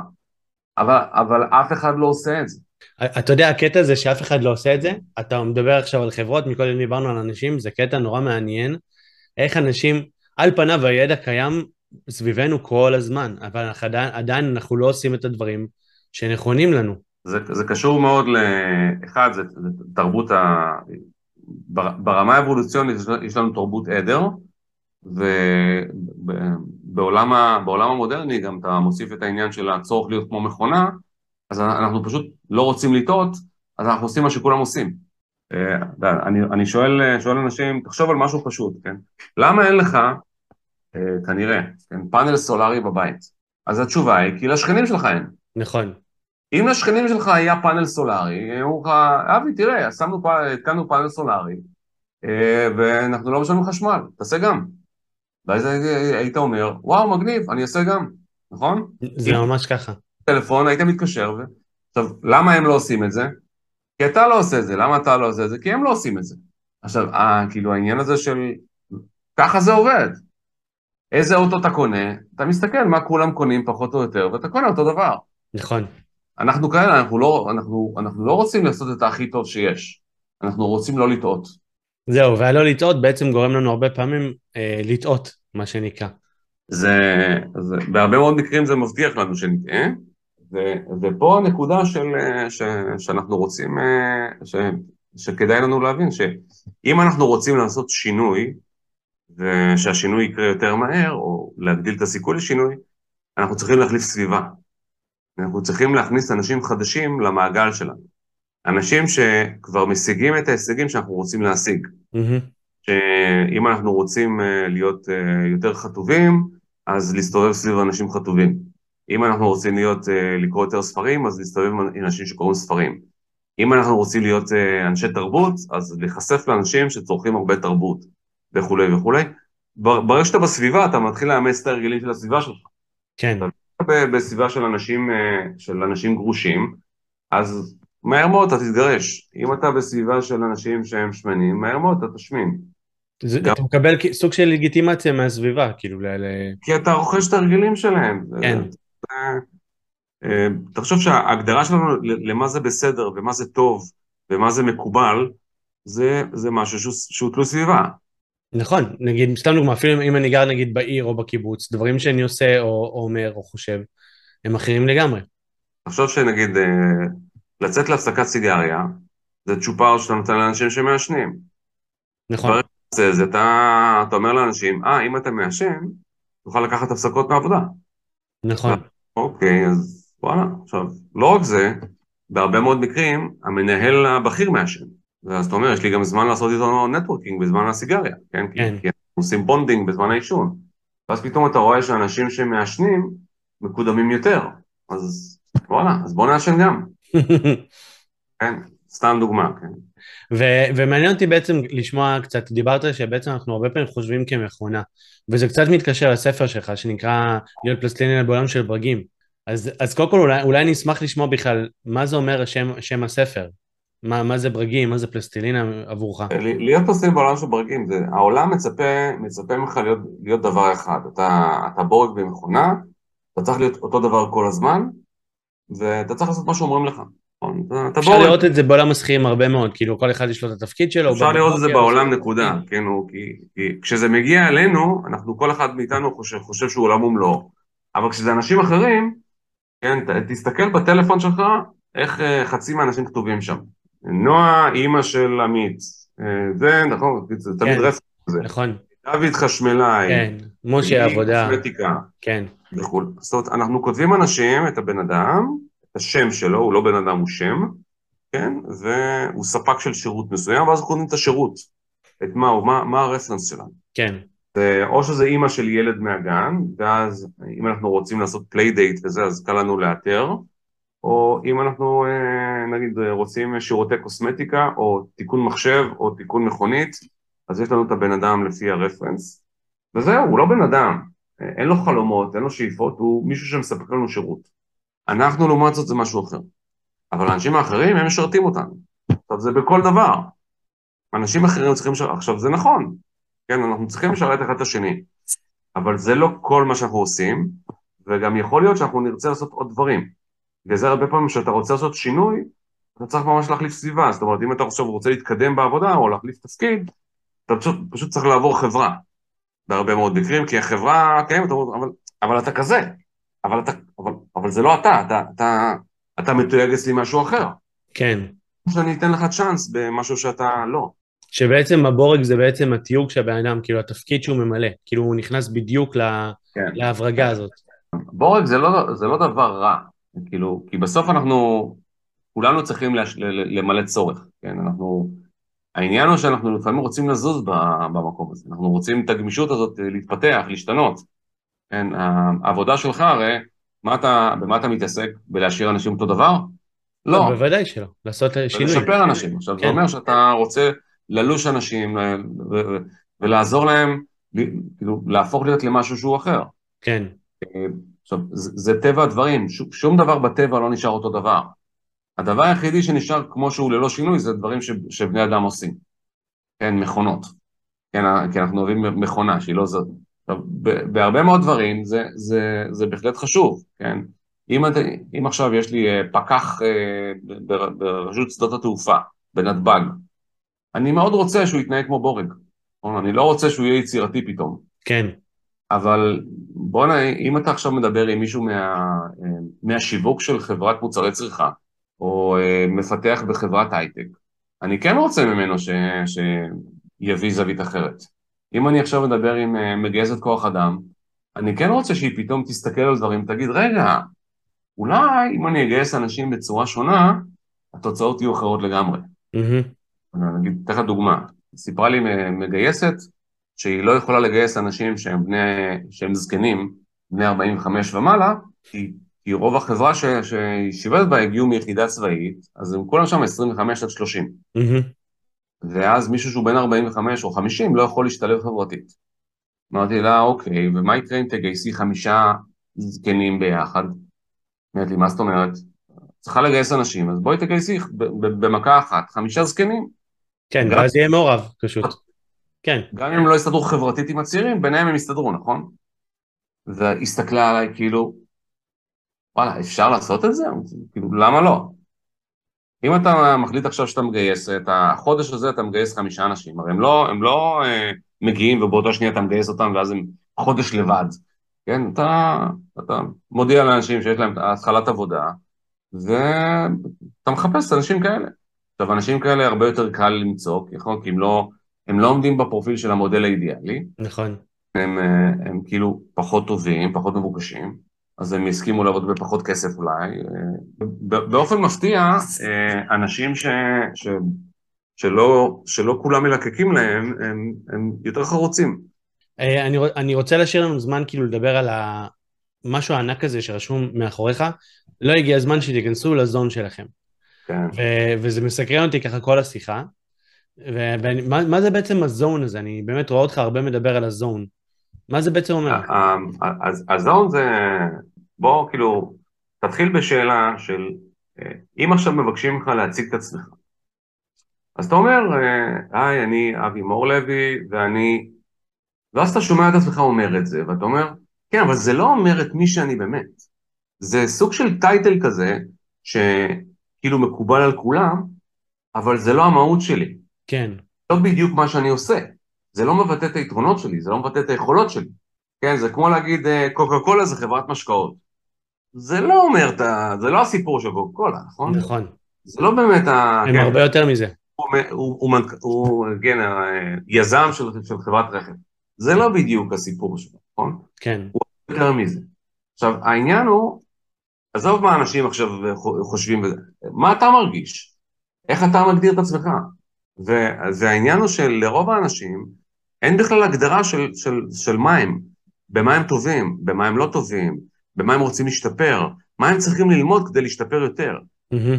אבל, אבל אף אחד לא עושה את זה. אתה יודע, הקטע זה שאף אחד לא עושה את זה, אתה מדבר עכשיו על חברות, מקודם דיברנו על אנשים, זה קטע נורא מעניין, איך אנשים, על פניו הידע קיים סביבנו כל הזמן, אבל עדיין, עדיין אנחנו לא עושים את הדברים שנכונים לנו. זה, זה קשור מאוד לאחד, זה, זה תרבות ה... ברמה האבולוציונית יש לנו תרבות עדר, ובעולם המודרני גם אתה מוסיף את העניין של הצורך להיות כמו מכונה, אז אנחנו פשוט לא רוצים לטעות, אז אנחנו עושים מה שכולם עושים. אה, אני, אני שואל, שואל אנשים, תחשוב על משהו פשוט, כן? למה אין לך, אה, כנראה, כן, פאנל סולארי בבית? אז התשובה היא, כי לשכנים שלך אין. נכון. אם לשכנים שלך היה פאנל סולארי, אמרו לך, אבי, תראה, שמנו, התקנו פאנל סולארי, אה, ואנחנו לא משלמים חשמל, תעשה גם. ואז היית אומר, וואו, מגניב, אני אעשה גם, נכון? זה ממש ככה. טלפון, היית מתקשר, ו... עכשיו, למה הם לא עושים את זה? כי אתה לא עושה את זה, למה אתה לא עושה את זה? כי הם לא עושים את זה. עכשיו, אה, כאילו העניין הזה של... ככה זה עובד. איזה אוטו אתה קונה, אתה מסתכל מה כולם קונים פחות או יותר, ואתה קונה אותו דבר. נכון. אנחנו כאלה, אנחנו לא, אנחנו, אנחנו לא רוצים לעשות את הכי טוב שיש. אנחנו רוצים לא לטעות. זהו, והלא לטעות בעצם גורם לנו הרבה פעמים אה, לטעות, מה שנקרא. זה, זה, בהרבה מאוד מקרים זה מבטיח לנו שנטעה, ו, ופה הנקודה של, ש, שאנחנו רוצים, אה, ש, שכדאי לנו להבין, שאם אנחנו רוצים לעשות שינוי, ושהשינוי יקרה יותר מהר, או להגדיל את הסיכוי לשינוי, אנחנו צריכים להחליף סביבה. אנחנו צריכים להכניס אנשים חדשים למעגל שלנו. אנשים שכבר משיגים את ההישגים שאנחנו רוצים להשיג. Mm-hmm. שאם אנחנו רוצים אה, להיות אה, יותר חטובים, אז להסתובב סביב אנשים חטובים. אם אנחנו רוצים להיות, לקרוא יותר ספרים, אז להסתובב עם אנשים שקוראים ספרים. אם אנחנו רוצים להיות אנשי תרבות, אז להיחשף לאנשים שצורכים הרבה תרבות, וכולי וכולי. ברגע שאתה בסביבה, אתה מתחיל לאמץ את ההרגלים של הסביבה שלך. כן. אתה בסביבה של אנשים, של אנשים גרושים, אז מהר מאוד אתה תתגרש. אם אתה בסביבה של אנשים שהם שמנים, מהר מאוד אתה תשמין. זה, גם... אתה מקבל סוג של לגיטימציה מהסביבה, כאילו ל... כי אתה רוכש את הרגלים שלהם. כן. אה, תחשוב שההגדרה שלנו למה זה בסדר ומה זה טוב ומה זה מקובל, זה, זה משהו שהוא, שהוא תלוי סביבה. נכון, נגיד, סתם דוגמא, אפילו אם אני גר נגיד בעיר או בקיבוץ, דברים שאני עושה או, או אומר או חושב, הם אחרים לגמרי. תחשוב שנגיד אה, לצאת להפסקת סיגריה, זה צ'ופר שאתה נותן לאנשים שמעשנים. נכון. זה, זה אתה, אתה אומר לאנשים, אה, אם אתה מעשן, תוכל לקחת הפסקות מעבודה. נכון. אוקיי, אז וואלה, עכשיו, לא רק זה, בהרבה מאוד מקרים, המנהל הבכיר מעשן. ואז אתה אומר, יש לי גם זמן לעשות איתו networking בזמן הסיגריה, כן? כן. כי אנחנו עושים bonding בזמן העישון. ואז פתאום אתה רואה שאנשים שמעשנים מקודמים יותר. אז וואלה, אז בוא נעשן גם. כן, סתם דוגמה, כן. ו- ומעניין אותי בעצם לשמוע קצת, דיברת שבעצם אנחנו הרבה פעמים חושבים כמכונה, וזה קצת מתקשר לספר שלך שנקרא להיות פלסטלינה בעולם של ברגים. אז, אז קודם כל אולי, אולי אני אשמח לשמוע בכלל מה זה אומר השם, שם הספר. מה, מה זה ברגים, מה זה פלסטלינה עבורך? להיות פלסטלינה בעולם של ברגים, זה, העולם מצפה, מצפה ממך להיות, להיות דבר אחד. אתה, אתה בורג במכונה, אתה צריך להיות אותו דבר כל הזמן, ואתה צריך לעשות מה שאומרים לך. נכון, אפשר לראות את זה בעולם השכירים הרבה מאוד, כאילו כל אחד יש לו את התפקיד שלו. אפשר לראות את זה בעולם נקודה, כן, כי כשזה מגיע אלינו, אנחנו, כל אחד מאיתנו חושב שהוא עולם ומלואו, אבל כשזה אנשים אחרים, כן, תסתכל בטלפון שלך, איך אה, חצי מהאנשים כתובים שם. נועה, אימא של עמית, אה, זה נכון, זה תמיד כן, רפס כזה. נכון. דוד חשמלאי. כן, משה עבודה. כן. וכו'. זאת אומרת, אנחנו כותבים אנשים, את הבן אדם, את השם שלו, הוא לא בן אדם, הוא שם, כן? והוא ספק של שירות מסוים, ואז אנחנו קונים את השירות. את מה הוא, מה, מה הרפרנס שלנו. כן. זה, או שזה אימא של ילד מהגן, ואז אם אנחנו רוצים לעשות playdate וזה, אז קל לנו לאתר, או אם אנחנו אה, נגיד רוצים שירותי קוסמטיקה, או תיקון מחשב, או תיקון מכונית, אז יש לנו את הבן אדם לפי ה reference, וזהו, הוא לא בן אדם, אין לו חלומות, אין לו שאיפות, הוא מישהו שמספק לנו שירות. אנחנו לעומת זאת זה משהו אחר. אבל האנשים האחרים הם משרתים אותנו. עכשיו זה בכל דבר. אנשים אחרים צריכים לשרת, עכשיו זה נכון, כן, אנחנו צריכים לשרת אחד את השני, אבל זה לא כל מה שאנחנו עושים, וגם יכול להיות שאנחנו נרצה לעשות עוד דברים. וזה הרבה פעמים כשאתה רוצה לעשות שינוי, אתה צריך ממש להחליף סביבה, זאת אומרת, אם אתה עכשיו רוצה להתקדם בעבודה או להחליף תפקיד, אתה פשוט, פשוט צריך לעבור חברה, בהרבה מאוד מקרים, כי החברה קיימת, אבל, אבל אתה כזה, אבל, אתה, אבל, אבל זה לא אתה, אתה, אתה, אתה מתויג אצלי משהו אחר. כן. שאני אתן לך צ'אנס במשהו שאתה לא. שבעצם הבורג זה בעצם התיוג של הבן אדם, כאילו התפקיד שהוא ממלא, כאילו הוא נכנס בדיוק כן. להברגה הזאת. בורג זה לא, זה לא דבר רע, כאילו, כי בסוף אנחנו, כולנו צריכים לש, למלא צורך, כן, אנחנו, העניין הוא שאנחנו לפעמים רוצים לזוז במקום הזה, אנחנו רוצים את הגמישות הזאת להתפתח, להשתנות, כן, העבודה שלך הרי, מה אתה, במה אתה מתעסק? בלהשאיר אנשים אותו דבר? לא. לא. בוודאי שלא, לעשות שינוי. ולשפר אנשים. עכשיו, כן. זה אומר שאתה רוצה ללוש אנשים ולעזור להם, כאילו, להפוך להיות למשהו שהוא אחר. כן. עכשיו, זה, זה טבע הדברים, ש, שום דבר בטבע לא נשאר אותו דבר. הדבר היחידי שנשאר כמו שהוא ללא שינוי זה דברים ש, שבני אדם עושים. כן, מכונות. כן, כי אנחנו אוהבים מכונה שהיא לא זאת. עכשיו, בהרבה מאוד דברים זה, זה, זה בהחלט חשוב, כן? אם, אם עכשיו יש לי אה, פקח אה, ברשות שדות התעופה, בנתב"ג, אני מאוד רוצה שהוא יתנהג כמו בורג. אני לא רוצה שהוא יהיה יצירתי פתאום. כן. אבל בוא'נה, אם אתה עכשיו מדבר עם מישהו מה, אה, מהשיווק של חברת מוצרי צריכה, או מפתח בחברת הייטק, אני כן רוצה ממנו ש, שיביא זווית אחרת. אם אני עכשיו מדבר עם מגייסת כוח אדם, אני כן רוצה שהיא פתאום תסתכל על דברים, תגיד, רגע, אולי אם אני אגייס אנשים בצורה שונה, התוצאות יהיו אחרות לגמרי. Mm-hmm. אני אגיד, אתן לך דוגמה, סיפרה לי מגייסת שהיא לא יכולה לגייס אנשים שהם בני, שהם זקנים, בני 45 ומעלה, כי, כי רוב החברה ש, שהיא שיבדת בה הגיעו מיחידה צבאית, אז הם כולם שם 25 עד 30. Mm-hmm. ואז מישהו שהוא בן 45 או 50 לא יכול להשתלב חברתית. אמרתי לה, אוקיי, ומה יקרה אם תגייסי חמישה זקנים ביחד? אמרתי לי, מה זאת אומרת? צריכה לגייס אנשים, אז בואי תגייסי במכה אחת, חמישה זקנים. כן, ואז יהיה מעורב, פשוט. כן. גם אם לא יסתדרו חברתית עם הצעירים, ביניהם הם יסתדרו, נכון? והסתכלה עליי כאילו, וואלה, אפשר לעשות את זה? כאילו, למה לא? אם אתה מחליט עכשיו שאתה מגייס, את החודש הזה אתה מגייס חמישה אנשים, הרי הם לא, הם לא אה, מגיעים ובאותו שנייה אתה מגייס אותם ואז הם חודש לבד. כן, אתה, אתה מודיע לאנשים שיש להם התחלת עבודה, ואתה מחפש אנשים כאלה. עכשיו, אנשים כאלה הרבה יותר קל למצוא, נכון? כי הם לא, הם לא עומדים בפרופיל של המודל האידיאלי. נכון. הם, הם, הם כאילו פחות טובים, פחות מבוקשים, אז הם יסכימו לעבוד בפחות כסף אולי. באופן מפתיע, אנשים ש, ש, שלא, שלא כולם מלקקים להם, הם, הם יותר חרוצים. אה, אני, אני רוצה להשאיר לנו זמן כאילו לדבר על המשהו הענק הזה שרשום מאחוריך, לא הגיע הזמן שתיכנסו לזון שלכם. כן. ו- וזה מסקרן אותי ככה כל השיחה. ומה זה בעצם הזון הזה? אני באמת רואה אותך הרבה מדבר על הזון. מה זה בעצם אומר? אז הזון זה, בוא כאילו, תתחיל בשאלה של, אה, אם עכשיו מבקשים ממך להציג את עצמך, אז אתה אומר, אה, היי, אני אבי מור לוי, ואני ואז אתה שומע את עצמך אומר את זה, ואתה אומר, כן, אבל זה לא אומר את מי שאני באמת. זה סוג של טייטל כזה, שכאילו מקובל על כולם, אבל זה לא המהות שלי. כן. לא בדיוק מה שאני עושה. זה לא מבטא את היתרונות שלי, זה לא מבטא את היכולות שלי. כן, זה כמו להגיד אה, קוקה קולה זה חברת משקאות. זה לא אומר את ה... זה לא הסיפור של קוקה קולה, נכון? נכון. זה לא באמת ה... הם כן. הרבה יותר מזה. הוא, הוא, הוא, הוא כן, יזם של, של חברת רכב. זה לא בדיוק הסיפור שלו, נכון? כן. הוא יותר מזה. עכשיו, העניין הוא, עזוב מה אנשים עכשיו חושבים, מה אתה מרגיש? איך אתה מגדיר את עצמך? והעניין הוא שלרוב האנשים אין בכלל הגדרה של, של, של מה הם, במה הם טובים, במה הם לא טובים, במה הם רוצים להשתפר, מה הם צריכים ללמוד כדי להשתפר יותר. Mm-hmm.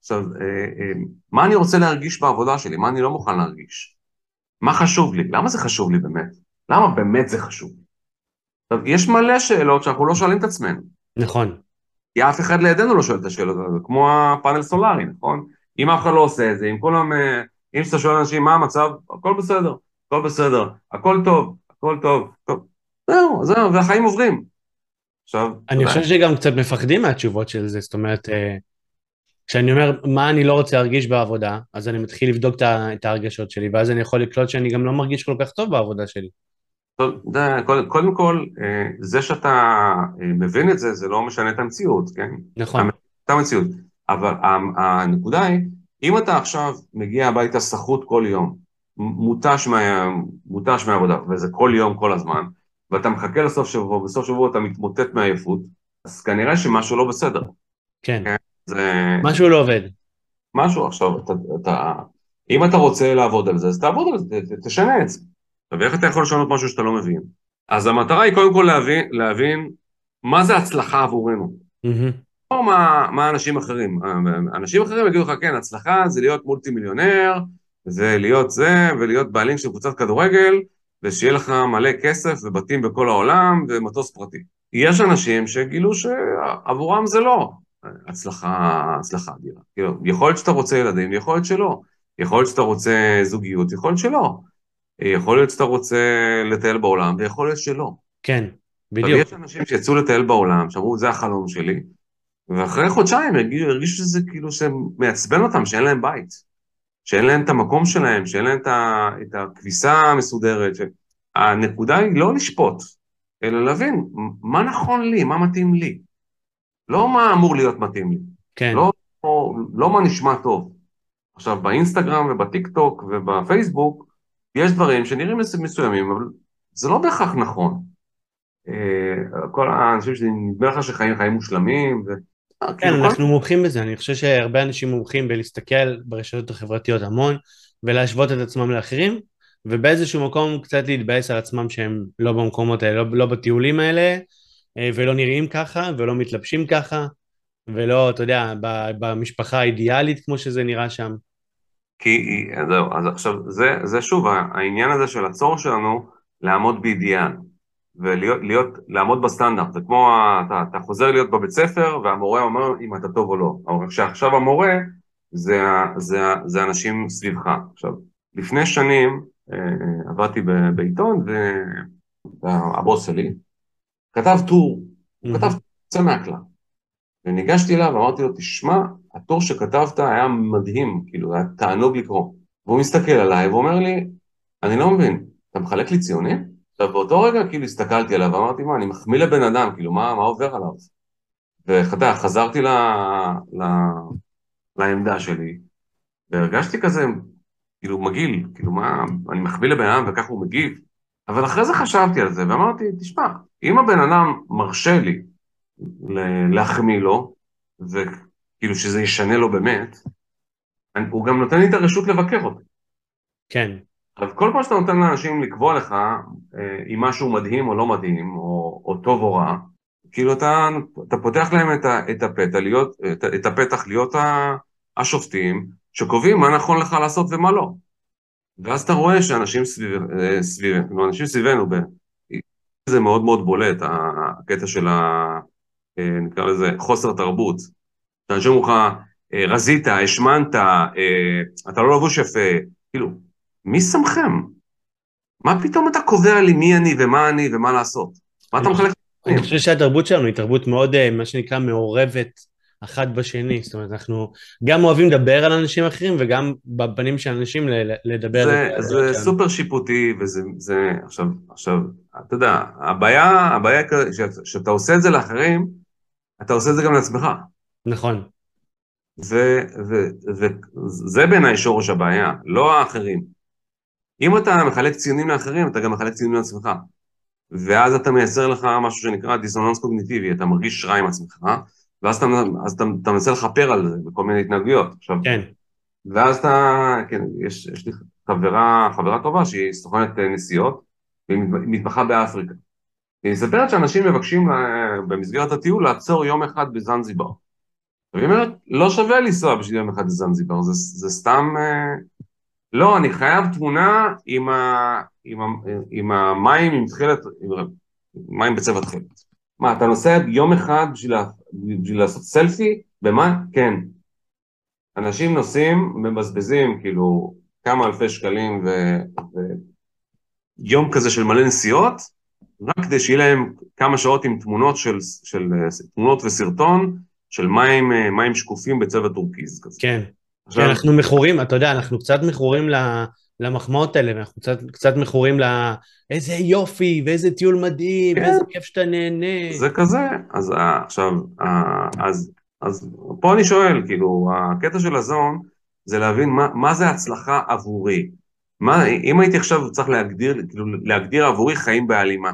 עכשיו, אה, אה, מה אני רוצה להרגיש בעבודה שלי, מה אני לא מוכן להרגיש? מה חשוב לי? למה זה חשוב לי באמת? למה באמת זה חשוב? עכשיו, יש מלא שאלות שאנחנו לא שואלים את עצמנו. נכון. כי אף אחד לידינו לא שואל את השאלות האלה, כמו הפאנל סולארי, נכון? אם אף אחד לא עושה את זה, אם כולם, אה, אם אתה שואל אנשים מה המצב, הכל בסדר, הכל בסדר, הכל טוב, הכל טוב, טוב. זהו, זהו, והחיים עוברים. עכשיו, אני חושב שגם קצת מפחדים מהתשובות של זה, זאת אומרת, אה, כשאני אומר מה אני לא רוצה להרגיש בעבודה, אז אני מתחיל לבדוק את ההרגשות שלי, ואז אני יכול לקלוט שאני גם לא מרגיש כל כך טוב בעבודה שלי. קודם כל, אה, זה שאתה אה, מבין את זה, זה לא משנה את המציאות, כן? נכון. את המציאות. אבל הנקודה היא, אם אתה עכשיו מגיע הביתה סחוט כל יום, מותש, מה, מותש מהעבודה, וזה כל יום, כל הזמן, ואתה מחכה לסוף שבוע, ובסוף שבוע אתה מתמוטט מעייפות, אז כנראה שמשהו לא בסדר. כן. כן? זה... משהו לא עובד. משהו, עכשיו, אתה, אתה, אם אתה רוצה לעבוד על זה, אז תעבוד על זה, תשנה את זה. ואיך אתה יכול לשנות משהו שאתה לא מבין? אז המטרה היא קודם כל להבין, להבין מה זה הצלחה עבורנו. Mm-hmm. או מה, מה אנשים אחרים. אנשים אחרים יגידו לך, כן, הצלחה זה להיות מולטי מיליונר, זה להיות זה, ולהיות בעלים של קבוצת כדורגל, ושיהיה לך מלא כסף ובתים בכל העולם ומטוס פרטי. יש אנשים שגילו שעבורם זה לא הצלחה, הצלחה אדירה. כאילו, יכול להיות שאתה רוצה ילדים, יכול להיות שלא. יכול להיות שאתה רוצה זוגיות, יכול להיות שלא. יכול להיות שאתה רוצה לטייל בעולם, ויכול להיות שלא. כן, בדיוק. יש אנשים שיצאו לטייל בעולם, שאמרו, זה החלום שלי, ואחרי חודשיים הרגישו שזה כאילו שמעצבן אותם, שאין להם בית. שאין להם את המקום שלהם, שאין להם את הכביסה המסודרת. הנקודה היא לא לשפוט, אלא להבין מה נכון לי, מה מתאים לי. לא מה אמור להיות מתאים לי. כן. לא, לא, לא מה נשמע טוב. עכשיו, באינסטגרם ובטיק טוק ובפייסבוק, יש דברים שנראים מסוימים, אבל זה לא בהכרח נכון. אה, כל האנשים שנדמה לך שחיים חיים מושלמים, כן, כאילו אנחנו מומחים בזה, אני חושב שהרבה אנשים מומחים בלהסתכל ברשתות החברתיות המון ולהשוות את עצמם לאחרים, ובאיזשהו מקום קצת להתבאס על עצמם שהם לא במקומות האלה, לא, לא בטיולים האלה, אה, ולא נראים ככה, ולא מתלבשים ככה, ולא, אתה יודע, במשפחה האידיאלית כמו שזה נראה שם. כי, זהו, אז עכשיו, זה, זה שוב, העניין הזה של הצורך שלנו לעמוד באידיאל. ולהיות, להיות, לעמוד בסטנדרט, זה כמו, אתה, אתה חוזר להיות בבית ספר והמורה אומר אם אתה טוב או לא, אבל שעכשיו המורה זה, זה, זה אנשים סביבך. עכשיו, לפני שנים אה, עבדתי בעיתון והבוס שלי כתב טור, הוא כתב יוצא מהכלל. וניגשתי אליו ואמרתי לו, תשמע, הטור שכתבת היה מדהים, כאילו, היה תענוג לקרוא. והוא מסתכל עליי ואומר לי, אני לא מבין, אתה מחלק לי ציונים? עכשיו באותו רגע כאילו הסתכלתי עליו ואמרתי מה אני מחמיא לבן אדם כאילו מה, מה עובר עליו? ואתה חזרתי ל, ל, לעמדה שלי והרגשתי כזה כאילו מגעיל כאילו מה אני מחמיא לבן אדם וככה הוא מגיב? אבל אחרי זה חשבתי על זה ואמרתי תשמע אם הבן אדם מרשה לי להחמיא לו וכאילו שזה ישנה לו באמת הוא גם נותן לי את הרשות לבקר אותי כן אז כל פעם שאתה נותן לאנשים לקבוע לך אה, אם משהו מדהים או לא מדהים, או, או טוב או רע, כאילו אתה, אתה פותח להם את, הפתח, להיות, את, הפתח להיות השופטים שקובעים מה נכון לך לעשות ומה לא. ואז אתה רואה שאנשים סביב, אה, סביב, כאילו אנשים סביבנו, זה מאוד מאוד בולט, הקטע של ה... אה, נקרא לזה חוסר תרבות. אנשים אומרים לך, רזית, השמנת, אתה לא לבוש יפה, כאילו, מי שמכם? מה פתאום אתה קובע לי מי אני ומה אני ומה לעשות? מה אתה מחלק? אני חושב שהתרבות שלנו היא תרבות מאוד, אה, מה שנקרא, מעורבת אחת בשני. זאת אומרת, אנחנו גם אוהבים לדבר על אנשים אחרים וגם בפנים של אנשים לדבר זה. זה זה סופר שיפוטי וזה, זה, עכשיו, עכשיו, אתה יודע, הבעיה, הבעיה שאתה עושה את זה לאחרים, אתה עושה את זה גם לעצמך. נכון. וזה בעיניי שורש הבעיה, לא האחרים. אם אתה מחלק ציונים לאחרים, אתה גם מחלק ציונים לעצמך. ואז אתה מייצר לך משהו שנקרא דיסוננס קוגניטיבי, אתה מרגיש רע עם עצמך, ואז אתה, אתה, אתה מנסה לכפר על זה בכל מיני התנהגויות. עכשיו, כן. ואז אתה, כן, יש, יש לי חברה, חברה טובה שהיא סוכנת אה, נסיעות, והיא מתמחה באפריקה. היא מספרת שאנשים מבקשים לה, במסגרת הטיול לעצור יום אחד בזנזיבר. והיא אומרת, לא שווה לנסוע בשביל יום אחד בזנזיבר, זה, זה סתם... לא, אני חייב תמונה עם, ה, עם, ה, עם המים עם תחילת, עם מים בצבע תחילת. מה, אתה נוסע יום אחד בשביל, בשביל לעשות סלפי? במה? כן. אנשים נוסעים, מבזבזים כאילו כמה אלפי שקלים ויום כזה של מלא נסיעות, רק כדי שיהיה להם כמה שעות עם תמונות של, של תמונות וסרטון של מים, מים שקופים בצבע טורקיז כזה. כן. עכשיו, אנחנו מכורים, אתה יודע, אנחנו קצת מכורים ל- למחמאות האלה, ואנחנו קצת, קצת מכורים ל... איזה יופי, ואיזה טיול מדהים, כן. ואיזה כיף שאתה נהנה. זה כזה, אז אה, עכשיו, אה, אז, אז פה אני שואל, כאילו, הקטע של ה zone זה להבין מה, מה זה הצלחה עבורי. מה, אם הייתי עכשיו צריך להגדיר, כאילו, להגדיר עבורי חיים בהלימה.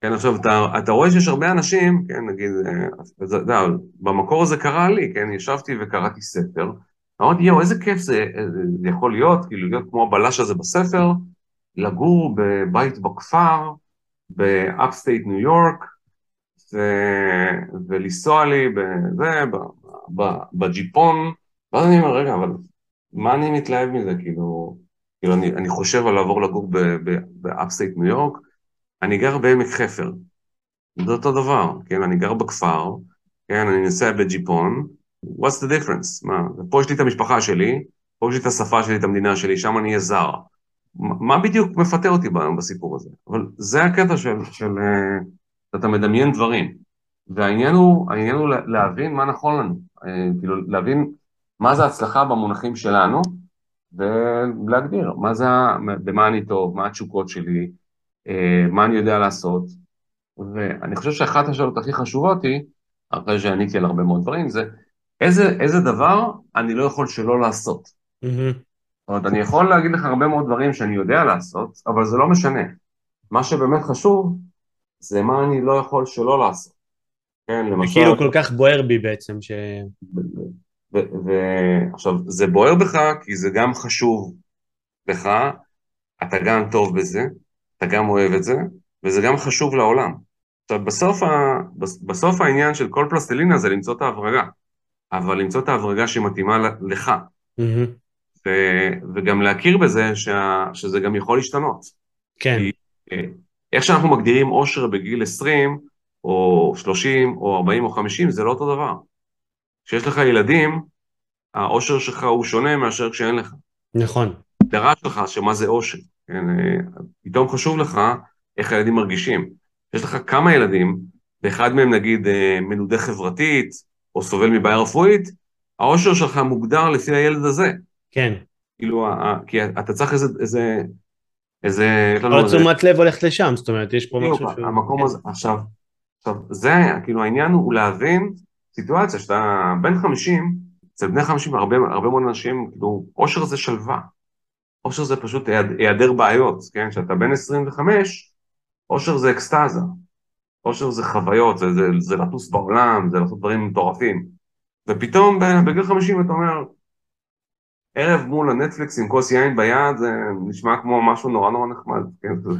כן, עכשיו, אתה, אתה רואה שיש הרבה אנשים, כן, נגיד, אתה יודע, במקור הזה קרה לי, כן, ישבתי וקראתי ספר, אמרתי, יואו, איזה כיף זה, זה יכול להיות, כאילו, להיות כמו הבלש הזה בספר, לגור בבית בכפר, ב upstate ניו יורק, ו- ולנסוע לי בזה, ב- ב- בג'יפון, ואז אני אומר, רגע, אבל מה אני מתלהב מזה? כאילו, כאילו אני, אני חושב על לעבור לגור ב upstate ניו יורק, אני גר בעמק חפר, זה אותו דבר, כן, אני גר בכפר, כן, אני נוסע בג'יפון, what's the difference? מה, פה יש לי את המשפחה שלי, פה יש לי את השפה שלי, את המדינה שלי, שם אני אהיה זר. מה בדיוק מפתה אותי בסיפור הזה? אבל זה הקטע של, של אה, אתה מדמיין דברים. והעניין הוא, העניין הוא להבין מה נכון לנו, אה, כאילו להבין מה זה הצלחה במונחים שלנו, ולהגדיר מה זה, במה אני טוב, מה התשוקות שלי, אה, מה אני יודע לעשות. ואני חושב שאחת השאלות הכי חשובות היא, אחרי שעניתי על הרבה מאוד דברים, זה איזה, איזה דבר אני לא יכול שלא לעשות. זאת אומרת, אני יכול להגיד לך הרבה מאוד דברים שאני יודע לעשות, אבל זה לא משנה. מה שבאמת חשוב, זה מה אני לא יכול שלא לעשות. כן, למשל... כאילו כל כך בוער בי בעצם, ש... ועכשיו, זה בוער בך כי זה גם חשוב לך, אתה גם טוב בזה, אתה גם אוהב את זה, וזה גם חשוב לעולם. עכשיו, בסוף, ה... בסוף העניין של כל פלסטלינה זה למצוא את ההברגה, אבל למצוא את ההברגה שמתאימה לך, מהמם. ו... וגם להכיר בזה שה... שזה גם יכול להשתנות. כן, כי אה, איך שאנחנו מגדירים אושר בגיל 20, או 30, או 40, או 50, זה לא אותו דבר. כשיש לך ילדים, האושר שלך הוא שונה מאשר כשאין לך. נכון. ההגדרה שלך שמה זה אושר, כן? אה, פתאום חשוב לך איך הילדים מרגישים. יש לך כמה ילדים, ואחד מהם נגיד אה, מנודה חברתית, או סובל מבעיה רפואית, האושר שלך מוגדר לפי הילד הזה. כן. כאילו, כי אתה צריך איזה, איזה, איזה, איזה- תשומת לב הולכת לשם, זאת אומרת, יש פה משהו שהוא... המקום כן. הזה, עכשיו, עכשיו, זה, כאילו העניין הוא להבין סיטואציה שאתה בן 50, אצל בני 50 הרבה, הרבה מאוד אנשים, כאילו, אושר זה שלווה. אושר זה פשוט היעד- היעדר בעיות, כן? כשאתה בן 25, אושר זה אקסטזה. אושר זה חוויות, זה, זה, זה לטוס בעולם, זה לעשות דברים מטורפים. ופתאום בגיל 50 אתה אומר, ערב מול הנטפליקס עם כוס יין ביד, זה נשמע כמו משהו נורא נורא נחמד, כן? זה-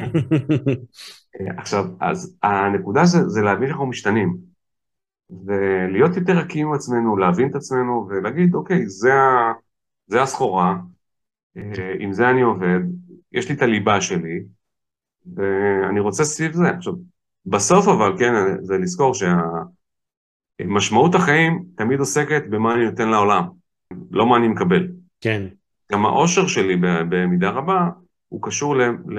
עכשיו, אז הנקודה זה, זה להבין שאנחנו משתנים, ולהיות יותר רכים עם עצמנו, להבין את עצמנו, ולהגיד, אוקיי, זה, ה, זה הסחורה, אה, עם זה אני עובד, יש לי את הליבה שלי, ואני רוצה סביב זה. עכשיו, בסוף אבל, כן, זה לזכור שהמשמעות החיים תמיד עוסקת במה אני נותן לעולם, לא מה אני מקבל. כן, גם האושר שלי במידה רבה, הוא קשור ל, ל,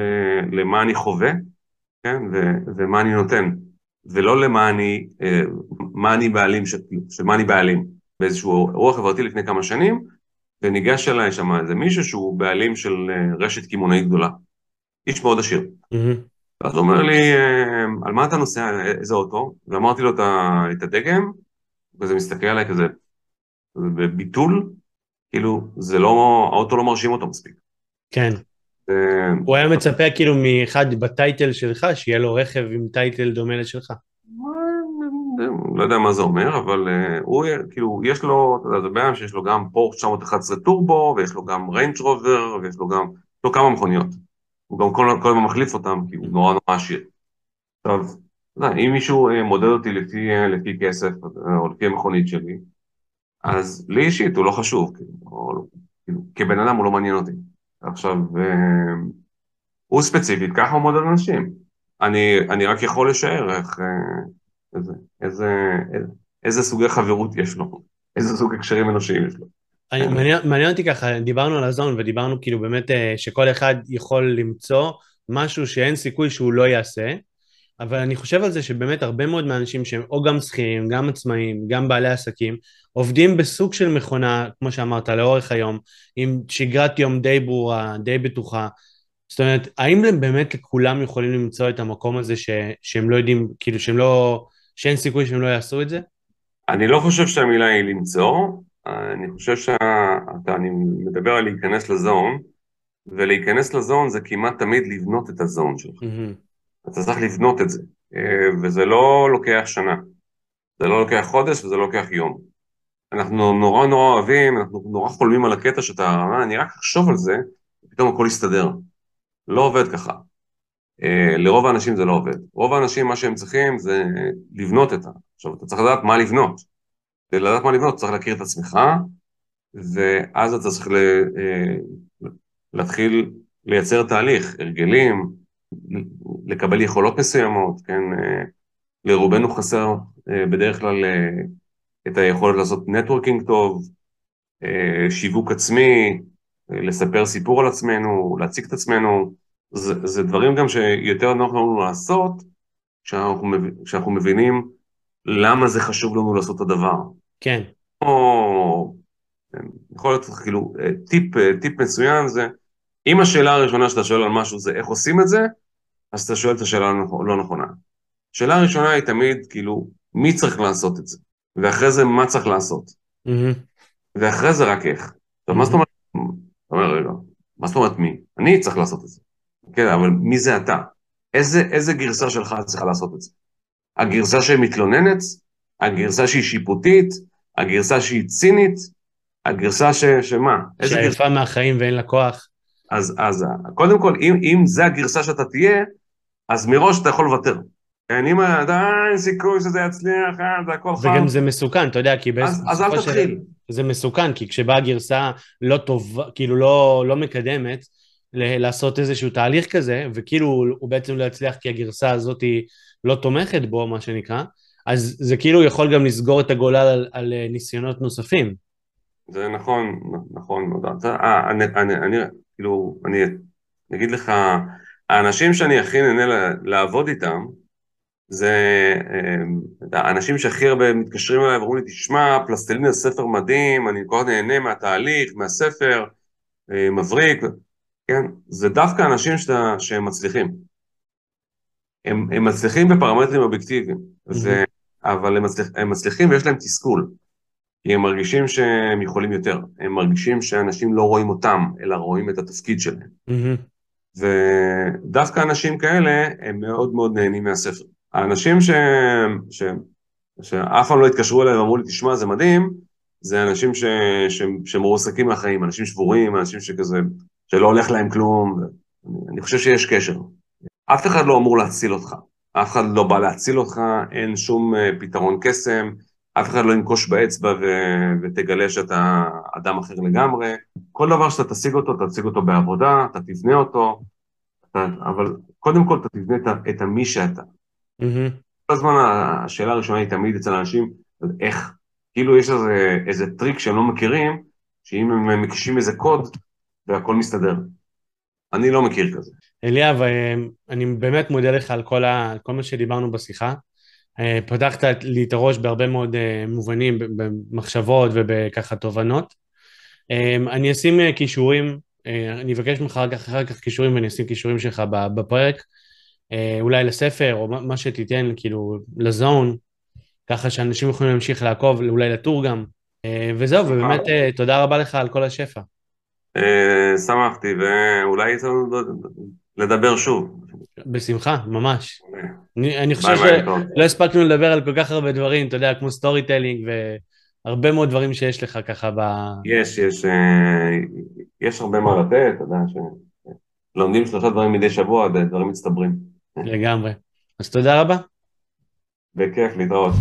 למה אני חווה, כן, ו, ומה אני נותן, ולא למה אני, אה, מה אני בעלים, של, של מה אני בעלים. באיזשהו אירוע חברתי לפני כמה שנים, וניגש אליי שם איזה מישהו שהוא בעלים של אה, רשת קמעונאית גדולה. איש מאוד עשיר. מהמם. ואז הוא אומר לי, אה, על מה אתה נוסע, איזה אוטו? ואמרתי לו את הדגם, וזה מסתכל עליי כזה, בביטול, כאילו, זה לא, האוטו לא מרשים אותו מספיק. כן. אה, הוא היה מצפה כאילו מאחד ב title שלך, שיהיה לו רכב עם title דומה לשלך. לא יודע מה זה אומר, אבל אה, הוא, כאילו, יש לו, אתה יודע, זה אדם שיש לו גם פורשה 911 טורבו, ויש לו גם ריינג' רובר, ויש לו גם, יש לו כמה מכוניות. הוא גם כל, כל הזמן מחליף אותם, כי הוא נורא נורא עשיר. עכשיו, אם מישהו uh, מודד אותי לפי, uh, לפי כסף, uh, או לפי המכונית שלי, אז לי אישית הוא לא חשוב, כאילו, או, כאילו, כבן אדם הוא לא מעניין אותי. עכשיו, הוא ספציפית, ככה הוא מודד אנשים. אני, אני רק יכול לשער איך... איזה, איזה, איזה, איזה סוגי חברות יש לו, איזה סוג הקשרים אנושיים יש לו. אני, כן. מעניין, מעניין אותי ככה, דיברנו על הזון ודיברנו כאילו באמת אה, שכל אחד יכול למצוא משהו שאין סיכוי שהוא לא יעשה, אבל אני חושב על זה שבאמת הרבה מאוד מהאנשים שהם או גם שכירים, גם עצמאים, גם בעלי עסקים, עובדים בסוג של מכונה, כמו שאמרת, לאורך היום, עם שגרת יום די ברורה, די בטוחה. זאת אומרת, האם באמת לכולם יכולים למצוא את המקום הזה ש, שהם לא יודעים, כאילו שהם לא, שאין סיכוי שהם לא יעשו את זה? אני לא חושב שהמילה היא למצוא, אני חושב שאתה, אני מדבר על להיכנס לזון, ולהיכנס לזון זה כמעט תמיד לבנות את הזון שלך. Mm-hmm. אתה צריך לבנות את זה, אה, וזה לא לוקח שנה, זה לא לוקח חודש וזה לא לוקח יום. אנחנו נורא נורא אוהבים, אנחנו נורא חולמים על הקטע שאתה, אני רק אחשוב על זה, ופתאום הכל יסתדר. לא עובד ככה. אה, לרוב האנשים זה לא עובד. רוב האנשים, מה שהם צריכים זה לבנות את ה... עכשיו, אתה צריך לדעת מה לבנות. כדי לדעת מה לבנות, צריך להכיר את עצמך, ואז אתה צריך ל... להתחיל לייצר תהליך, הרגלים, לקבל יכולות מסוימות, כן? אה, לרובנו חסר אה, בדרך כלל אה, את היכולת לעשות נטוורקינג טוב, שיווק עצמי, לספר סיפור על עצמנו, להציג את עצמנו, זה, זה דברים גם שיותר נוח לנו לעשות כשאנחנו מבינים למה זה חשוב לנו לעשות את הדבר. כן. או יכול להיות כאילו טיפ, טיפ מצוין זה אם השאלה הראשונה שאתה שואל על משהו זה איך עושים את זה, אז אתה שואל את השאלה הלא נכונה. השאלה הראשונה היא תמיד, כאילו, מי צריך לעשות את זה? ואחרי זה, מה צריך לעשות? Mm-hmm. ואחרי זה רק איך. עכשיו, mm-hmm. מה זאת אומרת, אתה אומר, רגע, מה זאת אומרת מי? אני צריך לעשות את זה. כן, אבל מי זה אתה? איזה, איזה גרסה שלך צריכה לעשות את זה? הגרסה שמתלוננת? הגרסה שהיא שיפוטית? הגרסה שהיא צינית? הגרסה ש... שמה? שעייפה. מהחיים ואין לה כוח. אז, אז קודם כל, אם, אם זה הגרסה שאתה תהיה, אז מראש אתה יכול לוותר. כן, אם אתה, אין סיכוי שזה יצליח, אה, זה הכל חם. וגם זה מסוכן, אתה יודע, כי אז, אז אל תתחיל. זה מסוכן, כי כשבאה גרסה לא טובה, כאילו לא, לא מקדמת, לעשות איזשהו תהליך כזה, וכאילו הוא בעצם לא יצליח כי הגרסה הזאת היא לא תומכת בו, מה שנקרא, אז זה כאילו יכול גם לסגור את הגולל על, על ניסיונות נוספים. זה נכון, נכון מאוד. אה, אני, אני, אני, כאילו, אני אגיד לך, האנשים שאני הכי נהנה לעבוד איתם, זה אה, האנשים שהכי הרבה מתקשרים אליי ואומרים לי, תשמע, פלסטלינה זה ספר מדהים, אני כל כך נהנה מהתהליך, מהספר, אה, מבריק, כן? זה דווקא אנשים שאתה, שהם מצליחים. הם, הם מצליחים בפרמטרים אובייקטיביים, mm-hmm. זה, אבל הם, מצליח, הם מצליחים ויש להם תסכול. כי הם מרגישים שהם יכולים יותר, הם מרגישים שאנשים לא רואים אותם, אלא רואים את התפקיד שלהם. Mm-hmm. ודווקא אנשים כאלה, הם מאוד מאוד נהנים מהספר. האנשים ש... ש... שאף פעם לא התקשרו אליי ואמרו לי, תשמע, זה מדהים, זה אנשים ש... ש... שמרוסקים מהחיים, אנשים שבורים, אנשים שכזה, שלא הולך להם כלום. אני חושב שיש קשר. אף אחד לא אמור להציל אותך, אף אחד לא בא להציל אותך, אין שום אה, פתרון קסם. אף אחד לא ינקוש באצבע ו... ותגלה שאתה אדם אחר לגמרי. כל דבר שאתה תשיג אותו, תשיג אותו בעבודה, אתה תבנה אותו, אתה... אבל קודם כל אתה תבנה את, את המי שאתה. Mm-hmm. הזמן השאלה הראשונה היא תמיד אצל אנשים, איך, כאילו יש איזה, איזה טריק שהם לא מכירים, שאם הם מקישים איזה קוד, והכל מסתדר. אני לא מכיר כזה. אליאב, אני באמת מודה לך על כל, ה... כל מה שדיברנו בשיחה. אה, פתחת לי את הראש בהרבה מאוד אה, מובנים, במחשבות ובככה תובנות. אה, אני אשים כישורים, אני אבקש ממך אחר כך, אחר כך כישורים ואני אשים כישורים שלך בפרק, אולי לספר או מה שתיתן, כאילו, ל zone, ככה שאנשים יכולים להמשיך לעקוב, אולי לטור גם. וזהו, ובאמת תודה רבה לך על כל השפע. שמחתי, ואולי לדבר שוב. בשמחה, ממש. אני, אני חושב שלא הספקנו לדבר על כל כך הרבה דברים, אתה יודע, כמו storytelling והרבה מאוד דברים שיש לך ככה ב... יש, יש, אה, יש הרבה מה לתת, אתה יודע, שלומדים שלושה דברים מדי שבוע, דברים מצטברים. לגמרי. אז תודה רבה. בכיף, להתראות.